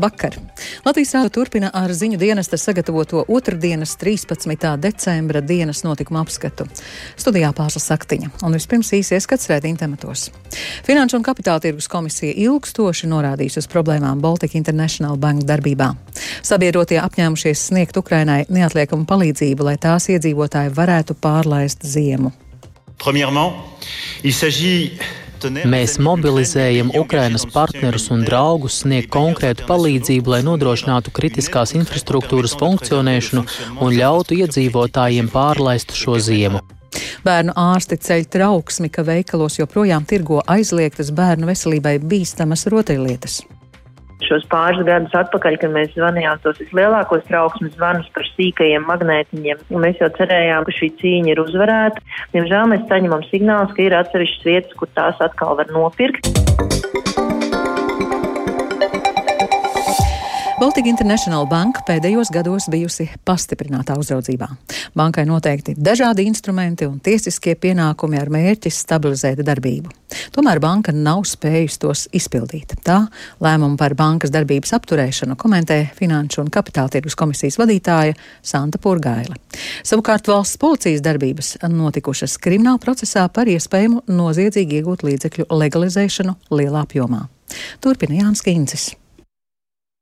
Labvakar! Latvijas rāda turpina ar ziņu dienesta sagatavoto otrdienas 13. decembra dienas notikuma apskatu. Studijā pārslas saktiņa, un vispirms īsi ieskats rēdījuma tematos. Finanšu un kapitāla tirgus komisija ilgstoši norādījis uz problēmām Baltic International Bank darbībā. Sabiedrotie apņēmušies sniegt Ukrainai neatliekamu palīdzību, lai tās iedzīvotāji varētu pārlaist ziemu. Premièrement, il s'agit Mēs mobilizējam Ukrainas partnerus un draugus sniegt konkrētu palīdzību, lai nodrošinātu kritiskās infrastruktūras funkcionēšanu un ļautu iedzīvotājiem pārlaist šo ziemu. Bērnu ārsti ceļ trauksmi, ka veikalos joprojām tirgo aizliegtas bērnu veselībai bīstamas rotaļlietas šos pāris gadus atpakaļ, kad mēs zvanījām tos vislielākos trauksmes zvanus par sīkajiem magnētiņiem. Mēs jau cerējām, ka šī cīņa ir uzvarēta. Diemžēl mēs saņemam signālus, ka ir atsevišķas vietas, kur tās atkal var nopirkt. Baltika International Bank pēdējos gados bijusi pastiprinātā uzraudzībā. Bankai noteikti dažādi instrumenti un tiesiskie pienākumi ar mērķi stabilizēt darbību. Tomēr banka nav spējusi tos izpildīt. Tā lēmumu par bankas darbības apturēšanu komentē Finanšu un Kapitāla tirgus komisijas vadītāja Santa Purgaila. Savukārt valsts policijas darbības notikušas krimināla procesā par iespējamu noziedzīgi iegūt līdzekļu legalizēšanu lielā apjomā. Turpina Jānis Kīncis.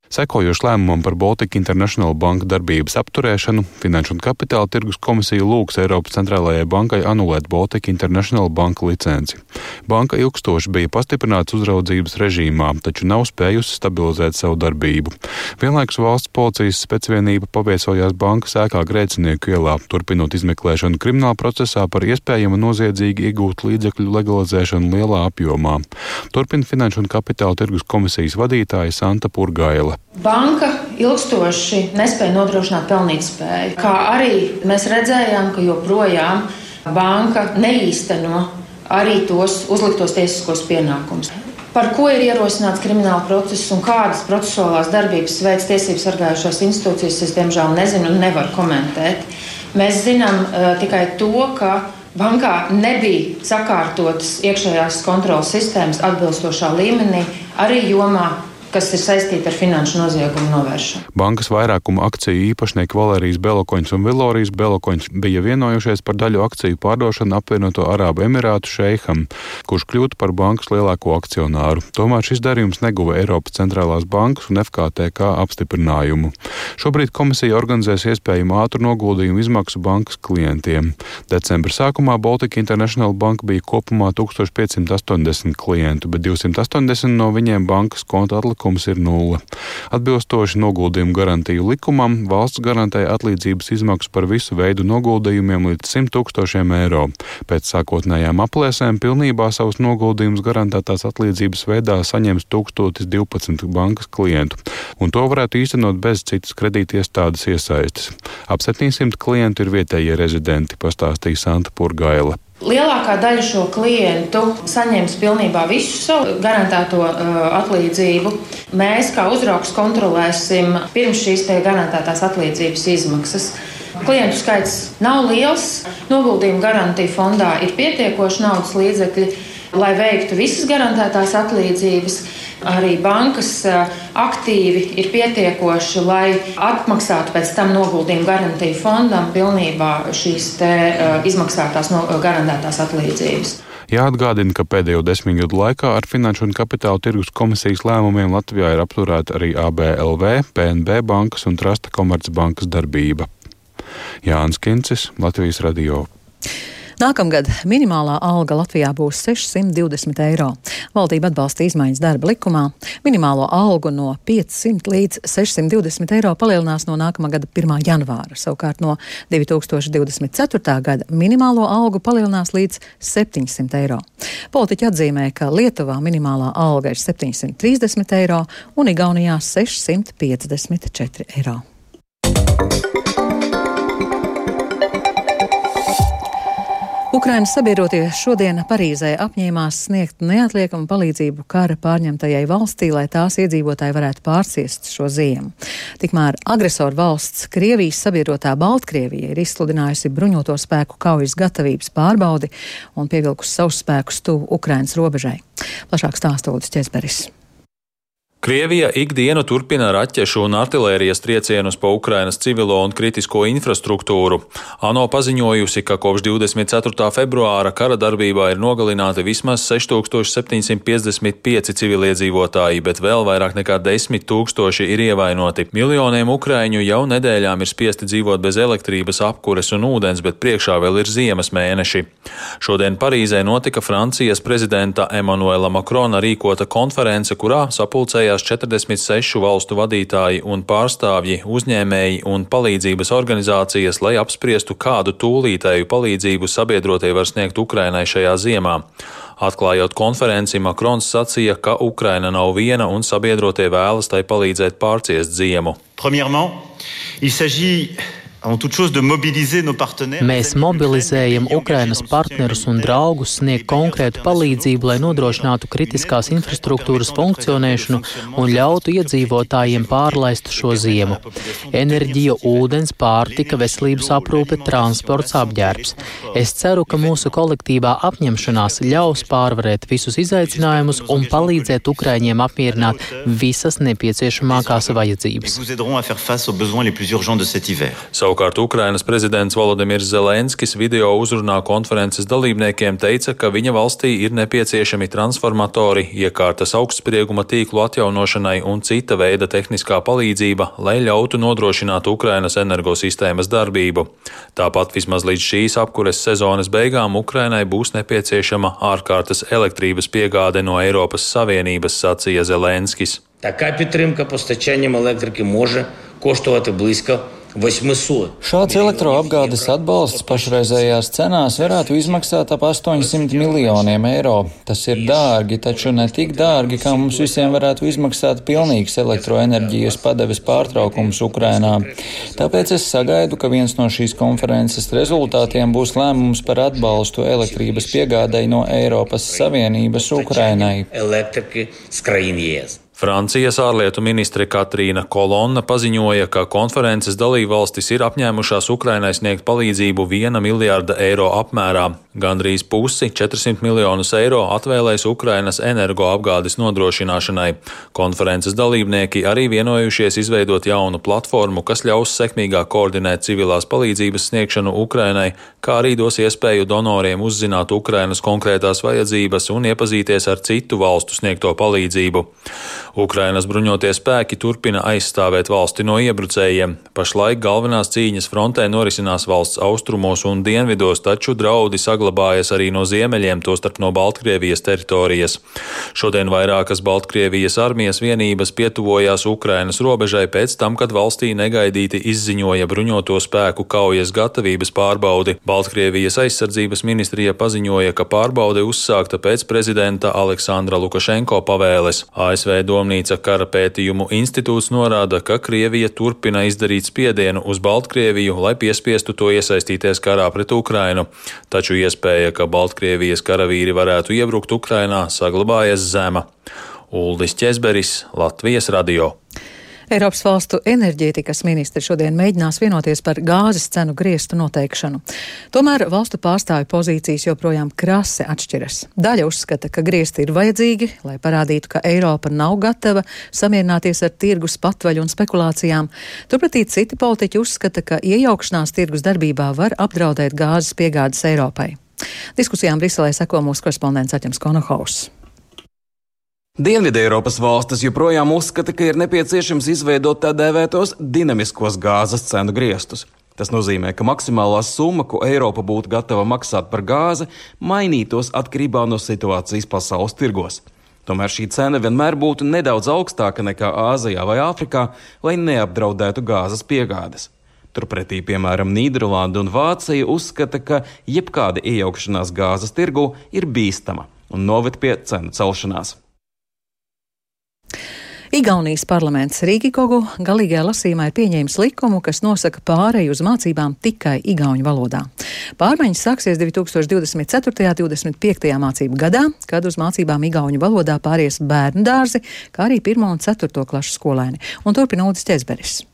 Sekojoši lēmumam par Baltic International Banka darbības apturēšanu, Finanšu un Kapitāla tirgus komisija lūgs Eiropas centrālajai bankai anulēt Baltic International Banka licenci. Banka ilgstoši bija pastiprināts uzraudzības režīmā, taču nav spējusi stabilizēt savu darbību. Vienlaikus valsts policijas specvienība paviesojās bankas ēkā Grēcinieku ielā, turpinot izmeklēšanu krimināla procesā par iespējamu noziedzīgi iegūt līdzekļu legalizēšanu lielā apjomā. Turpina Finanšu un Kapitāla tirgus komisijas vadītāja Santa Purgaila. Banka ilgstoši nespēja nodrošināt pelnītspēju, kā arī mēs redzējām, ka joprojām banka neīsteno arī tos uzliktos tiesiskos pienākumus. Par ko ir ierosināts krimināla process un kādas procesuālās darbības veids tiesību sargājušās institūcijas, es diemžēl nezinu un nevaru komentēt. Mēs zinām uh, tikai to, ka bankā nebija sakārtotas iekšējās kontrolas sistēmas atbilstošā līmenī, arī jomā, kas ir saistīti ar finanšu noziegumu novēršanu. Bankas vairākuma akciju īpašnieki Valērijas Belokoņš un Vilorijas Belokoņš bija vienojušies par daļu akciju pārdošanu apvienoto Arābu Emirātu šeiham, kurš kļūtu par bankas lielāko akcionāru. Tomēr šis darījums neguva Eiropas centrālās bankas un FKTK apstiprinājumu. Šobrīd komisija organizēs iespējamu ātru noguldījumu izmaksu bankas klientiem. Decembra sākumā Baltika International Bank bija kopumā 1580 klientu, bet 280 no viņiem bankas konta atlikuma likums ir nulle. Atbilstoši noguldījumu garantiju likumam, valsts garantē atlīdzības izmaksas par visu veidu noguldījumiem līdz 100 tūkstošiem eiro. Pēc sākotnējām aplēsēm pilnībā savus noguldījumus garantētās atlīdzības veidā saņems 1012 bankas klientu, un to varētu īstenot bez citas kredītiestādes iesaistes. Ap 700 klientu ir vietējie rezidenti, pastāstīja Santa Purgaila. Lielākā daļa šo klientu saņems pilnībā visu savu garantēto uh, atlīdzību. Mēs, kā uzraugs, kontrolēsim pirms šīs garantētās atlīdzības izmaksas. Klientu skaits nav liels, noguldījuma garantija fondā ir pietiekoši naudas līdzekļi, lai veiktu visas garantētās atlīdzības arī bankas aktīvi ir pietiekoši, lai atmaksātu pēc tam noguldījumu garantiju fondam pilnībā šīs izmaksātās no, garantētās atlīdzības. Jāatgādina, ka pēdējo desmit gadu laikā ar Finanšu un Kapitāla tirgus komisijas lēmumiem Latvijā ir apturēta arī ABLV, PNB bankas un Trasta Komercbankas darbība. Jānis Kincis, Latvijas Radio. Nākamgad minimālā alga Latvijā būs 620 eiro. Valdība atbalsta izmaiņas darba likumā. Minimālo algu no 500 līdz 620 eiro palielinās no nākamā gada 1. janvāra. Savukārt no 2024. gada minimālo algu palielinās līdz 700 eiro. Politiķi atzīmē, ka Lietuvā minimālā alga ir 730 eiro un Igaunijā 654 eiro. Ukrainas sabiedrotie šodien Parīzē apņēmās sniegt neatliekamu palīdzību kara pārņemtajai valstī, lai tās iedzīvotāji varētu pārciest šo ziemu. Tikmēr agresoru valsts Krievijas sabiedrotā Baltkrievija ir izsludinājusi bruņoto spēku kaujas gatavības pārbaudi un pievilkusi savus spēkus tuvu Ukrainas robežai. Plašāk Lūdzu Česberis. Krievija ikdienu turpina raķešu un artilērijas triecienus pa Ukrainas civilo un kritisko infrastruktūru. ANO paziņojusi, ka kopš 24. februāra kara darbībā ir nogalināti vismaz 6755 civiliedzīvotāji, bet vēl vairāk nekā 10 tūkstoši ir ievainoti. Miljoniem ukraiņu jau nedēļām ir spiesti dzīvot bez elektrības, apkures un ūdens, bet priekšā vēl ir ziemas mēneši. Šodien Parīzē notika Francijas prezidenta Emanuela Makrona rīkota konference, kurā sapulcēja piedalījās 46 valstu vadītāji un pārstāvji, uzņēmēji un palīdzības organizācijas, lai apspriestu, kādu tūlītēju palīdzību sabiedrotie var sniegt Ukrainai šajā ziemā. Atklājot konferenci, Makrons sacīja, ka Ukraina nav viena un sabiedrotie vēlas tai palīdzēt pārciest ziemu. Premièrement, il s'agit Mēs mobilizējam Ukrainas partnerus un draugus sniegt konkrētu palīdzību, lai nodrošinātu kritiskās infrastruktūras funkcionēšanu un ļautu iedzīvotājiem pārlaist šo ziemu. Enerģija, ūdens, pārtika, veselības aprūpe, transports, apģērbs. Es ceru, ka mūsu kolektīvā apņemšanās ļaus pārvarēt visus izaicinājumus un palīdzēt Ukraiņiem apmierināt visas nepieciešamākās vajadzības. Savukārt Ukrainas prezidents Volodimirs Zelenskis video uzrunā konferences dalībniekiem teica, ka viņa valstī ir nepieciešami transformatori, iekārtas augstsprieguma tīklu atjaunošanai un cita veida tehniskā palīdzība, lai ļautu nodrošināt Ukrainas energosistēmas darbību. Tāpat vismaz līdz šīs apkures sezonas beigām Ukrainai būs nepieciešama ārkārtas elektrības piegāde no Eiropas Savienības, sacīja Zelenskis. Така підтримка постачанням електрики може коштувати близько 800. Šāds elektroapgādes atbalsts pašreizējās cenās varētu izmaksāt ap 800 miljoniem eiro. Tas ir dārgi, taču ne tik dārgi, kā mums visiem varētu izmaksāt pilnīgs elektroenerģijas padeves pārtraukums Ukrainā. Tāpēc es sagaidu, ka viens no šīs konferences rezultātiem būs lēmums par atbalstu elektrības piegādai no Eiropas Savienības Ukrainai. Francijas ārlietu ministre Katrīna Kolonna paziņoja, ka konferences dalībvalstis ir apņēmušās Ukrainai sniegt palīdzību 1 miljārda eiro apmērā. Gandrīz pusi - 400 miljonus eiro atvēlēs Ukrainas energoapgādes nodrošināšanai. Konferences dalībnieki arī vienojušies izveidot jaunu platformu, kas ļaus sekmīgāk koordinēt civilās palīdzības sniegšanu Ukrainai, kā arī dos iespēju donoriem uzzināt Ukrainas konkrētās vajadzības un iepazīties ar citu valstu sniegto palīdzību. Ukrainas bruņotie spēki turpina aizstāvēt valsti no iebrucējiem. Pašlaik galvenās cīņas frontē norisinās valsts austrumos un dienvidos, taču draudi saglabājas arī no ziemeļiem, tostarp no Baltkrievijas teritorijas. Šodien vairākas Baltkrievijas armijas vienības pietuvojās Ukrainas robežai pēc tam, kad valstī negaidīti izziņoja bruņoto spēku kaujas gatavības pārbaudi. Baltkrievijas aizsardzības ministrija paziņoja, ka pārbaude uzsākta pēc prezidenta Aleksandra Lukašenko pavēles. ASV Padomnīca kara pētījumu institūts norāda, ka Krievija turpina izdarīt spiedienu uz Baltkrieviju, lai piespiestu to iesaistīties karā pret Ukrainu. Taču iespēja, ka Baltkrievijas karavīri varētu iebrukt Ukrainā, saglabājas zema. Uldis Česberis, Latvijas radio. Eiropas valstu enerģētikas ministri šodien mēģinās vienoties par gāzes cenu griestu noteikšanu. Tomēr valstu pārstāvju pozīcijas joprojām krasi atšķiras. Daļa uzskata, ka griesti ir vajadzīgi, lai parādītu, ka Eiropa nav gatava samierināties ar tirgus patvaļu un spekulācijām. Turpretī citi politiķi uzskata, ka iejaukšanās tirgus darbībā var apdraudēt gāzes piegādes Eiropai. Diskusijām Briselē seko mūsu korespondents Aķems Konohaus. Dienvidē Eiropas valstis joprojām uzskata, ka ir nepieciešams izveidot tā dēvētos dinamiskos gāzes cenu griestus. Tas nozīmē, ka maksimālā summa, ko Eiropa būtu gatava maksāt par gāzi, mainītos atkarībā no situācijas pasaules tirgos. Tomēr šī cena vienmēr būtu nedaudz augstāka nekā Āzijā vai Āfrikā, lai neapdraudētu gāzes piegādes. Turpretī, piemēram, Nīderlanda un Vācija uzskata, ka jebkāda iejaukšanās gāzes tirgu ir bīstama un noved pie cenu celšanās. Igaunijas parlaments Rīgikogu galīgajā lasījumā ir pieņēmis likumu, kas nosaka pāreju uz mācībām tikai igauņu valodā. Pārmaiņas sāksies 2024. un 2025. mācību gadā, kad uz mācībām igauņu valodā pāries bērnu dārzi, kā arī 1 un 4 klašu skolēni. Un turpina Udis Ķezberis.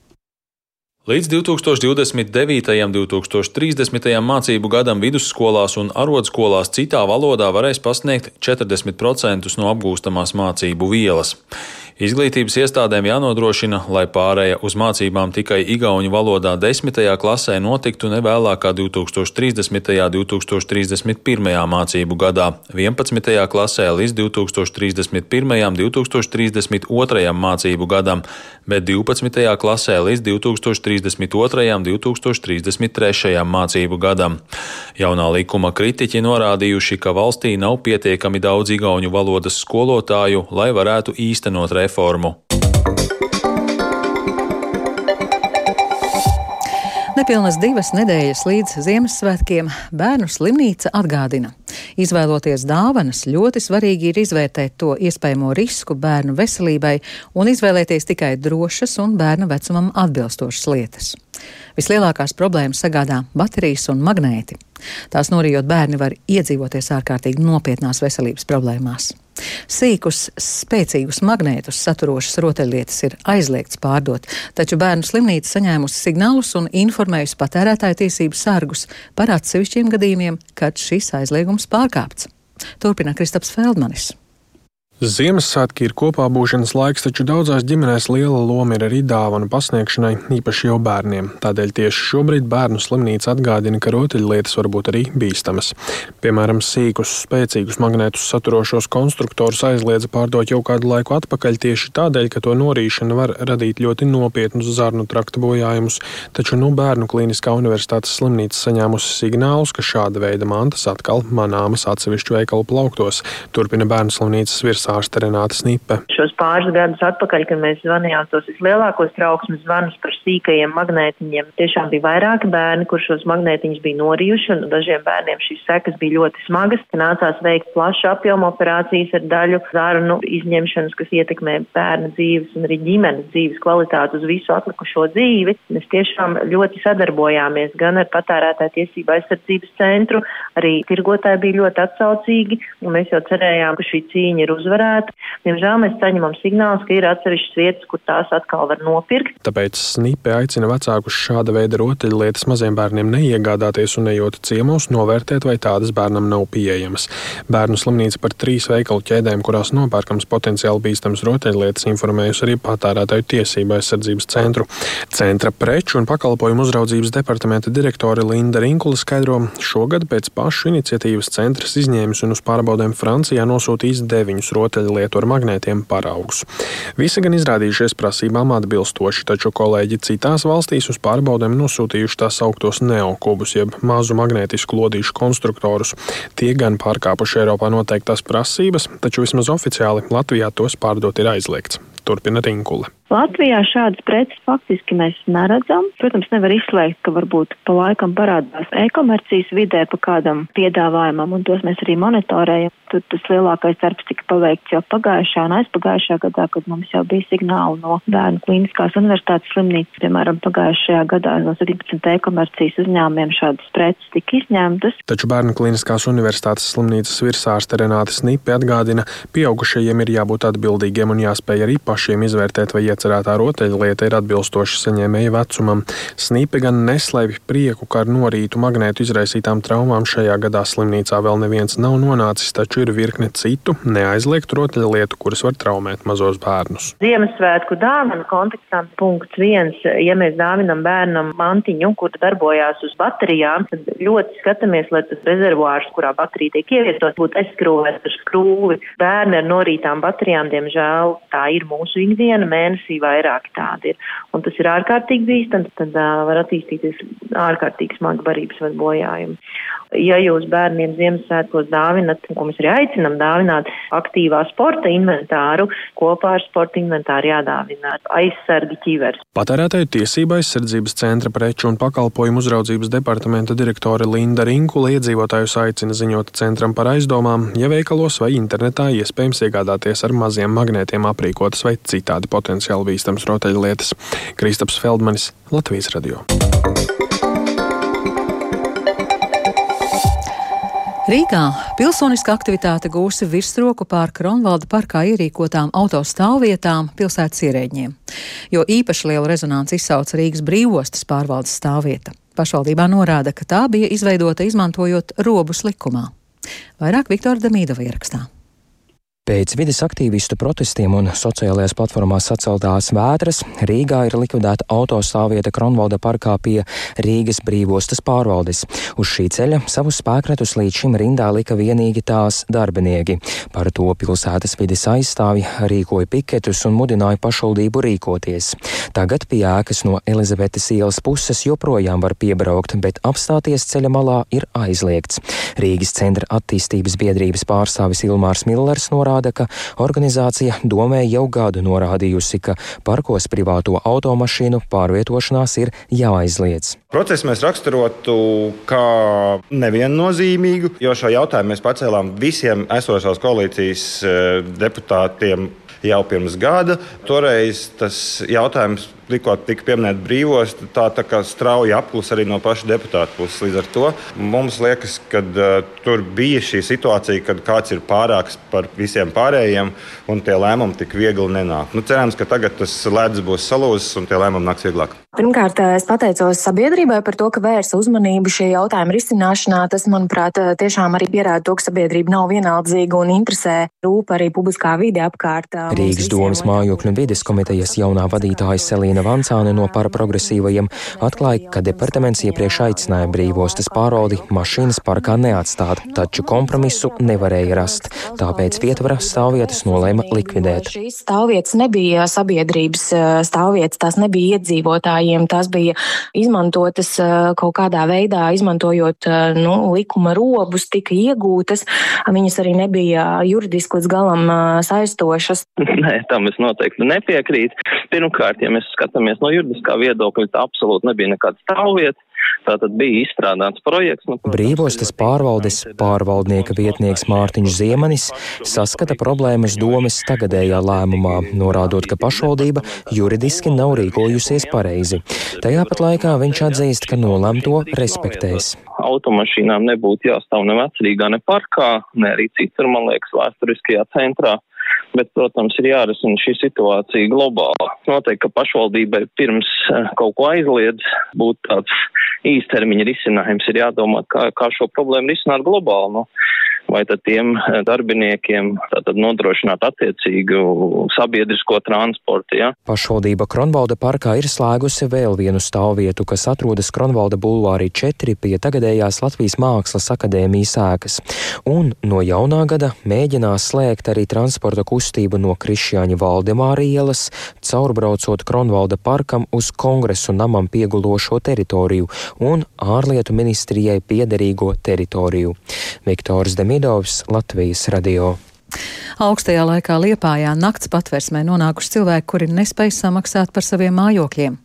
Līdz 2029. un 2030. mācību gadam vidusskolās un arodskolās citā valodā varēs pasniegt 40% no apgūstamās mācību vielas. Izglītības iestādēm jānodrošina, lai pārēja uz mācībām tikai igauņu valodā 10. klasē notiktu nevēlākā 2030. un 2031. mācību gadā, 11. klasē līdz 2031. un 2032. mācību gadam, bet 12. klasē līdz 2032. un 2033. mācību gadam. Jaunā likuma kritiķi norādījuši, ka valstī nav pietiekami daudz igauņu valodas skolotāju, lai varētu īstenot reformu reformu. Nepilnas divas nedēļas līdz Ziemassvētkiem bērnu slimnīca atgādina. Izvēloties dāvanas, ļoti svarīgi ir izvērtēt to iespējamo risku bērnu veselībai un izvēlēties tikai drošas un bērnu vecumam atbilstošas lietas. Vislielākās problēmas sagādā baterijas un magnēti. Tās norijot bērni var iedzīvoties ārkārtīgi nopietnās veselības problēmās. Sīkus, spēcīgus magnētus saturošas rotaļlietas ir aizliegts pārdot, taču bērnu slimnīca saņēmusi signālus un informējusi patērētāju tiesību sargus par atsevišķiem gadījumiem, kad šis aizliegums pārkāpts. Turpina Kristaps Feldmanis. Ziemassvētki ir kopā būšanas laiks, taču daudzās ģimenēs liela loma ir arī dāvana pasniegšanai, īpaši jau bērniem. Tādēļ tieši šobrīd bērnu slimnīca atgādina, ka rotaļlietas var būt arī bīstamas. Piemēram, sīkus, spēcīgus magnētus saturošos konstruktorus aizliedza pārdot jau kādu laiku atpakaļ tieši tādēļ, ka to norīšana var radīt ļoti nopietnus zarnu trakta bojājumus, taču nu bērnu klīniskā universitātes slimnīca saņēmusi signālus, ka šāda veida mantas atkal manāmas atsevišķu veikalu plauktos. Turpina bērnu slimnīcas virs ārste Renāta Snipe. Šos pāris gadus atpakaļ, kad mēs zvanījām tos vislielākos trauksmes zvanus par sīkajiem magnētiņiem, tiešām bija vairāki bērni, kur šos magnētiņus bija norījuši, un dažiem bērniem šīs sekas bija ļoti smagas. Nācās veikt plašu apjomu operācijas ar daļu zarnu izņemšanas, kas ietekmē bērna dzīves un arī ģimenes dzīves kvalitāti uz visu atlikušo dzīvi. Mēs tiešām ļoti sadarbojāmies gan ar patērētāju tiesību aizsardzības centru, arī tirgotāji bija ļoti atsaucīgi, un mēs jau cerējām, ka šī cīņa ir uzvarēta uzvarētu. Diemžēl mēs saņemam signālus, ka ir atsevišķas vietas, kur tās atkal var nopirkt. Tāpēc Snipe aicina vecākus šāda veida rotaļlietas maziem bērniem neiegādāties un ejot ciemos, novērtēt, vai tādas bērnam nav pieejamas. Bērnu slimnīca par trīs veikalu ķēdēm, kurās nopērkams potenciāli bīstams rotaļlietas, informējusi arī patērētāju tiesību aizsardzības centru. Centra preču un pakalpojumu uzraudzības departamenta direktore Linda Rinkula skaidro, šogad pēc pašu iniciatīvas centrs izņēmis un uz pārbaudēm Francijā nosūtījis deviņus rotaļlietas rotaļlietu ar magnētiem paraugus. Visi gan izrādījušies prasībām atbilstoši, taču kolēģi citās valstīs uz pārbaudēm nosūtījuši tā sauktos neokubus, jeb mazu magnētisku lodīšu konstruktorus. Tie gan pārkāpuši Eiropā noteiktās prasības, taču vismaz oficiāli Latvijā tos pārdot ir aizliegts. Turpina Rinkule. Latvijā šādas preces faktiski mēs neredzam. Protams, nevar izslēgt, ka varbūt pa laikam parādās e-komercijas vidē pa kādam piedāvājumam, un tos mēs arī monitorējam. Tur tas lielākais darbs tika paveikts jau pagājušā un aizpagājušā gadā, kad mums jau bija signāli no bērnu klīniskās universitātes slimnīcas. Piemēram, pagājušajā gadā no 17 e-komercijas uzņēmumiem šādas preces tika izņemtas. Taču bērnu klīniskās universitātes slimnīcas virsārste Renāte Snipe atgādina, pieaugušajiem ir jābūt atbildīgiem un jāspēj arī pašiem izvērtēt, vai iecerētā rotaļlieta ir atbilstoša saņēmēja vecumam. Snīpe gan neslēpj prieku, ka ar norītu magnētu izraisītām traumām šajā gadā slimnīcā vēl neviens nav nonācis, taču ir virkne citu neaizliegtu rotaļlietu, kuras var traumēt mazos bērnus. Ziemassvētku dāvanu kontekstā punkts viens, ja mēs dāvinam bērnam mantiņu, kur darbojās uz baterijām, tad ļoti skatāmies, lai tas rezervuārs, kurā baterija tiek ievietots, būtu aizskrūvēts ar skrūvi. Bērni ar norītām baterijām, diemžēl, tā ir mūsu ikdiena, mēnesī vairāk tādi ir. Un tas ir ārkārtīgi bīstams, tad uh, var attīstīties ārkārtīgi smagi barības vai bojājumi. Ja jūs bērniem Ziemassvētkos dāvinat, ko mēs arī aicinam dāvināt, aktīvā sporta inventāru, kopā ar sporta inventāru jādāvina aizsargi ķivers. Patērētāju tiesība aizsardzības centra preču un pakalpojumu uzraudzības departamenta direktore Linda Rinkula iedzīvotājus aicina ziņot centram par aizdomām, ja veikalos vai internetā iespējams iegādāties ar maziem magnētiem aprīkotas vai citādi potenciāli bīstams rotaļlietas. Kristaps Feldmanis, Latvijas radio. Rīgā pilsoniska aktivitāte gūsi virsroku pār Kronvalda parkā ierīkotām autostāvvietām pilsētas ierēģiem, jo īpaši lielu rezonanci izsauca Rīgas brīvostas pārvaldes stāvvieta. Pašvaldībā norāda, ka tā bija izveidota izmantojot robus likumā. Vairāk Viktora Damīdova ierakstā. Pēc vides aktīvistu protestiem un sociālajās platformās saceltās vētras Rīgā ir likvidēta autostāvvieta Kronvalda parkā pie Rīgas brīvostas pārvaldes. Uz šī ceļa savus spēkratus līdz šim rindā lika vienīgi tās darbinieki. Par to pilsētas vides aizstāvi rīkoja piketus un mudināja pašvaldību rīkoties. Tagad pie ēkas no Elizabetes ielas puses joprojām var piebraukt, bet apstāties ceļa malā ir aizliegts. Rīgas centra attīstības biedrības pārstāvis Ilmārs Millers norāda, norāda, ka organizācija domē jau gadu norādījusi, ka parkos privāto automašīnu pārvietošanās ir jāaizliedz. Procesu mēs raksturotu kā neviennozīmīgu, jo šo jautājumu mēs pacēlām visiem esošās koalīcijas eh, deputātiem jau pirms gada. Toreiz tas jautājums tikko tika pieminēta brīvos, tā, tā kā strauji apklus arī no paša deputāta puses. Līdz ar to mums liekas, ka uh, tur bija šī situācija, kad kāds ir pārāks par visiem pārējiem, un tie lēmumi tik viegli nenāk. Nu, cerams, ka tagad tas ledus būs salūzis un tie lēmumi nāks vieglāk. Pirmkārt, es pateicos sabiedrībai par to, ka vērsa uzmanību šī jautājuma risināšanā. Tas, manuprāt, tiešām arī pierāda to, ka sabiedrība nav vienaldzīga un interesē rūp arī publiskā vide apkārt. Rīgas domas mājokļu un vides komitejas jaunā vadītāja Selīna Vancāne no paraprogresīvajiem atklāja, ka departaments iepriekš aicināja brīvostas pārvaldi mašīnas parkā neatstāt, taču kompromisu nevarēja rast. Tāpēc vietvara stāvvietas nolēma likvidēt. Šīs stāvvietas nebija sabiedrības stāvvietas, tās nebija iedzīvotājiem, tās bija izmantotas kaut kādā veidā, izmantojot nu, likuma robus, tika iegūtas. Viņas arī nebija juridiski līdz galam saistošas. Nē, tam es noteikti nepiekrītu. Pirmkārt, ja mēs skatāmies no juridiskā viedokļa, tā absolūti nebija nekāda stāvvieta. Tātad bija izstrādāts projekts. Nu, Brīvostas pārvaldes pārvaldnieka vietnieks Mārtiņš Ziemanis saskata problēmas domas tagadējā lēmumā, norādot, ka pašvaldība juridiski nav rīkojusies pareizi. Tajā pat laikā viņš atzīst, ka nolemto respektēs. Automašīnām nebūtu jāstāv ne vecrīgā, ne parkā, ne arī citur, man liekas, vēsturiskajā centrā bet, protams, ir jārisina šī situācija globāli. Noteikti, ka pašvaldībai pirms eh, kaut ko aizliedz būt tāds īstermiņa risinājums, ir jādomā, kā, kā šo problēmu risināt globāli. Nu, vai tad tiem eh, darbiniekiem nodrošināt attiecīgu sabiedrisko transportu. Ja? Pašvaldība Kronvalda parkā ir slēgusi vēl vienu stāvvietu, kas atrodas Kronvalda bulvārī 4 pie tagadējās Latvijas Mākslas akadēmijas ēkas. Un no jaunā gada mēģinās slēgt arī transporta kustību no Krišjāņa Valdemāra ielas, caurbraucot Kronvalda parkam uz kongresu namam piegulošo teritoriju un ārlietu ministrijai piederīgo teritoriju. Viktors Demir Midovs Latvijas radio. Augstajā laikā Liepājā nakts patversmē nonākuši cilvēki, kuri nespēj samaksāt par saviem mājokļiem.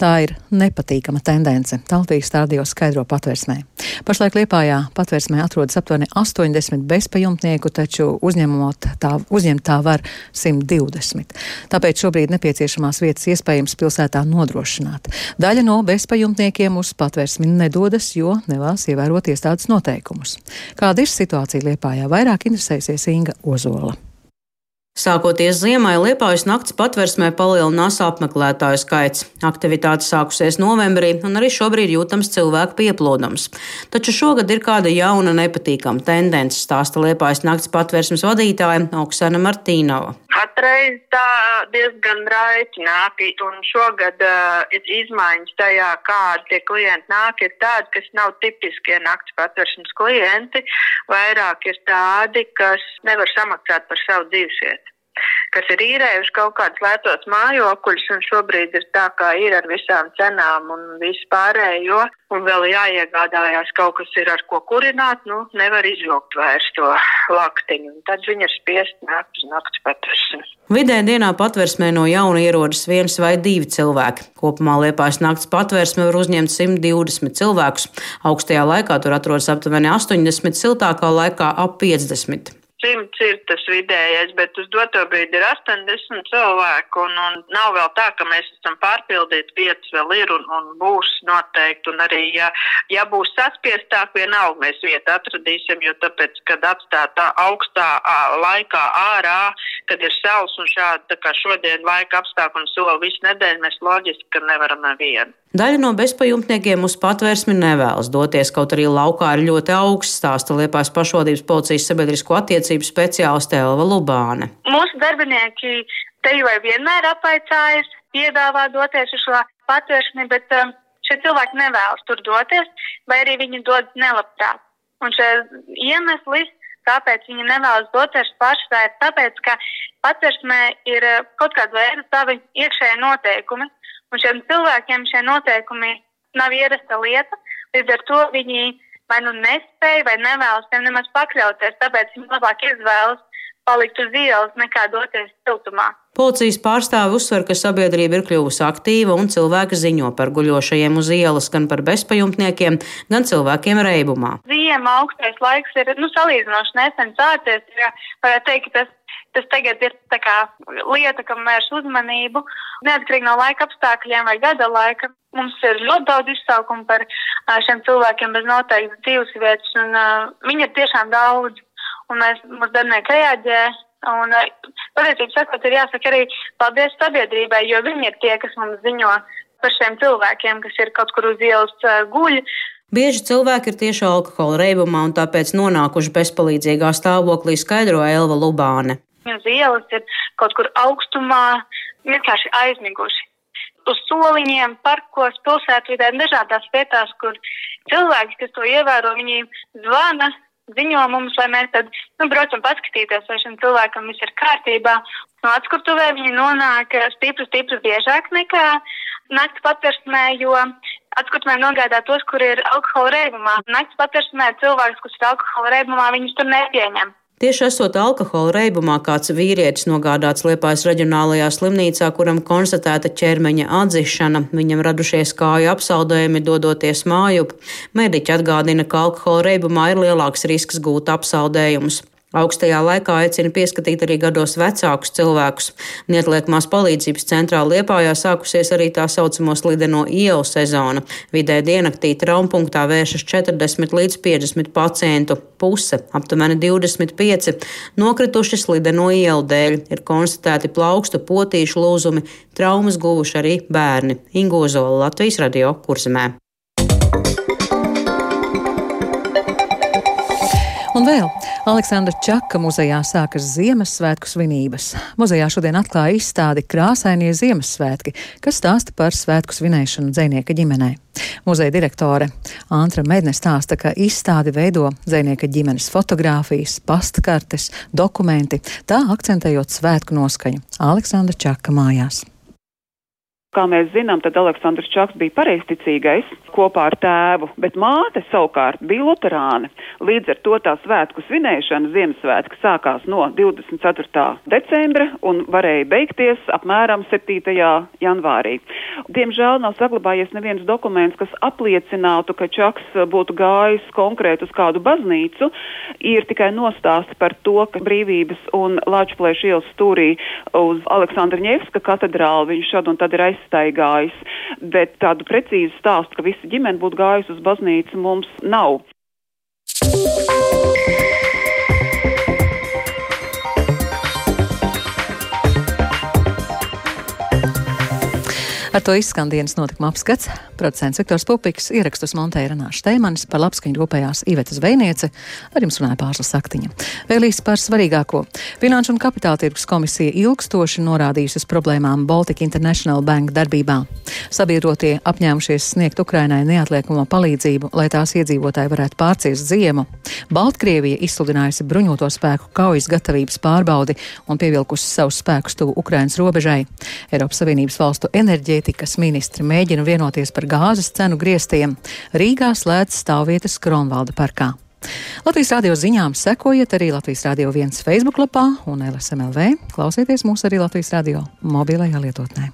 Tā ir nepatīkama tendence. Taltīs stādījos skaidro patversmē. Pašlaik Liepājā patversmē atrodas aptuveni 80 bezpajumtnieku, taču uzņemot tā, uzņemt tā var 120. Tāpēc šobrīd nepieciešamās vietas iespējams pilsētā nodrošināt. Daļa no bezpajumtniekiem uz patversmi nedodas, jo nevēlas ievērot iestādes noteikumus. Kāda ir situācija Liepājā? Vairāk interesēsies Inga Ozola. Sākoties ziemai, Liepājas nakts patversmē palielinās apmeklētāju skaits. Aktivitāte sākusies novembrī, un arī šobrīd jūtams cilvēku pieplūdums. Taču šogad ir kāda jauna nepatīkama tendence, stāsta Liepājas nakts patversmes vadītāja Oksana Martīnova. Patreiz tā diezgan raiķināti, un šogad uh, izmaiņas tajā, kādi tie klienti nāk, ir tādi, kas nav tipiskie nakts patversmes klienti. Vairāk ir tādi, kas nevar samaksāt par savu dzīvesvietu kas ir īrējuši kaut kādus lētos mājokļus, un šobrīd ir tā, kā ir ar visām cenām un visu pārējo, un vēl jāiegādājās kaut kas ir ar ko kurināt, nu, nevar izvilkt vairs to laktiņu, un tad viņi ir spiest nākt uz nakts patversmi. Vidē dienā patversmē no jauna ierodas viens vai divi cilvēki. Kopumā Liepājas nakts patversme var uzņemt 120 cilvēkus. Augstajā laikā tur atrodas aptuveni 80, siltākā laikā ap 50 simts ir tas vidējais, bet uz doto brīdi ir 80 cilvēku, un, un nav vēl tā, ka mēs esam pārpildīti, vietas vēl ir un, un būs noteikti, un arī, ja, ja būs saspiestāk, vienalga mēs vietu atradīsim, jo tāpēc, kad atstāt tā augstā laikā ārā, kad ir saules un šādi, tā kā šodien laika apstākļi un soli visu nedēļu, mēs loģiski, ka nevaram nevienu. Daļa no bezpajumtniekiem uz patvērsmi nevēlas doties, kaut arī laukā ir ļoti augsts stāsta Liepājas pašvaldības policijas sabiedrisko attiecību speciāliste Elva Lubāne. Mūsu darbinieki te jau vienmēr apaicājas, piedāvā doties uz šo patvērsni, bet um, šie cilvēki nevēlas tur doties, vai arī viņi dodas nelabprāt. Un šie iemesli, kāpēc viņi nevēlas doties pašai, ir tāpēc, ka patvērsmē ir uh, kaut kāda veida savi iekšēji noteikumi. Un šiem cilvēkiem šie noteikumi nav ierasta lieta, līdz ar to viņi vai nu nespēja vai nevēlas tiem nemaz pakļauties, tāpēc viņi labāk izvēlas palikt uz ielas nekā doties siltumā. Policijas pārstāvi uzsver, ka sabiedrība ir kļuvusi aktīva un cilvēki ziņo par guļošajiem uz ielas, gan par bezpajumtniekiem, gan cilvēkiem reibumā. Ziema augstais laiks ir nu, salīdzinoši nesen sācies. Ja varētu teikt, ka tas Tas tagad ir kā, lieta, kam vērš uzmanību. Neatkarīgi no laika apstākļiem vai gada laika, mums ir ļoti daudz izsaukumu par šiem cilvēkiem bez noteiktas dzīves vietas, un uh, viņi ir tiešām daudz, un mēs, mūsu darbinieki reaģē. Un, patiesībā, sakot, ir jāsaka arī paldies sabiedrībai, jo viņi ir tie, kas mums ziņo par šiem cilvēkiem, kas ir kaut kur uz ielas uh, guļ. Bieži cilvēki ir tieši alkohola reibumā un tāpēc nonākuši bezpalīdzīgā stāvoklī, skaidro Elva Lubāne. Uz ielas ir kaut kur augstumā, vienkārši aizmiguši. Uz soliņiem, parkos, pilsētvidē, dažādās vietās, kur cilvēki, kas to ievēro, viņi zvana, ziņo mums, lai mēs tad, nu, braucam paskatīties, vai šim cilvēkam viss ir kārtībā. No atskurtuvē viņi nonāk stipri, stipri biežāk nekā nakts patversmē, jo atskurtuvē nogādā tos, kur ir alkohola reibumā. Nakts patversmē cilvēks, kas ir alkohola reibumā, viņus tur nepieņem. Tieši esot alkohola reibumā, kāds vīrietis nogādāts Liepājas reģionālajā slimnīcā, kuram konstatēta ķermeņa atzišana, viņam radušies kāju apsaldējumi dodoties mājup. Mediķi atgādina, ka alkohola reibumā ir lielāks risks gūt apsaldējumus. Augstajā laikā aicina pieskatīt arī gados vecākus cilvēkus. Neatliekamās palīdzības centrā Liepājā sākusies arī tā saucamo slideno ielu sezona. Vidē diennaktī traumpunktā vēršas 40 līdz 50 pacientu. Puse, aptuveni 25, nokrituši slideno ielu dēļ. Ir konstatēti plaukstu potīšu lūzumi, traumas guvuši arī bērni. Ingozola Latvijas radio kurzemē. Un vēl Aleksandra Čaka muzejā sākas Ziemassvētku svinības. Muzejā šodien atklāja izstādi Krāsainie Ziemassvētki, kas stāsta par svētku svinēšanu dzēnieka ģimenē. Muzeja direktore Antra Medne stāsta, ka izstādi veido dzēnieka ģimenes fotogrāfijas, pastkartes, dokumenti, tā akcentējot svētku noskaņu Aleksandra Čaka mājās. Kā mēs zinām, tad Aleksandrs Čaks bija pareizticīgais kopā ar tēvu, bet māte savukārt bija luterāne. Līdz ar to tā svētku svinēšana Ziemassvētku sākās no 24. decembra un varēja beigties apmēram 7. janvārī. Diemžēl nav saglabājies neviens dokuments, kas apliecinātu, ka Čaks būtu gājis konkrēt uz kādu baznīcu. Ir tikai nostāsti par to, ka brīvības un Lāčplēša ielas stūrī uz Aleksandra Ņevska katedrālu viņš šad un tad ir aizstaigājis, bet tādu precīzu stāstu, ka visa ģimene būtu gājusi uz baznīcu, mums nav. Ar to izskan dienas notikuma apskats. Producents Viktors Pupiks ierakstus montēja Renāša Steimanis, par labskaņu rūpējās Iveta Zvejniece, ar jums runāja Pārslas Saktiņa. Vēl īsi par svarīgāko. Finanšu un kapitāla tirgus komisija ilgstoši norādījusi uz problēmām Baltic International Bank darbībā. Sabiedrotie apņēmušies sniegt Ukrainai neatliekamo palīdzību, lai tās iedzīvotāji varētu pārciest ziemu. Baltkrievija izsludinājusi bruņoto spēku kaujas gatavības pārbaudi un pievilkusi savus spēkus tuvu Ukrainas robežai. Eiropas Savienības valstu enerģija enerģētikas ministri mēģina vienoties par gāzes cenu griestiem. Rīgā slēdz stāvvietas Kronvalda parkā. Latvijas radio ziņām sekojiet arī Latvijas radio viens Facebook lapā un LSMLV. Klausieties mūs arī Latvijas radio mobilajā lietotnē.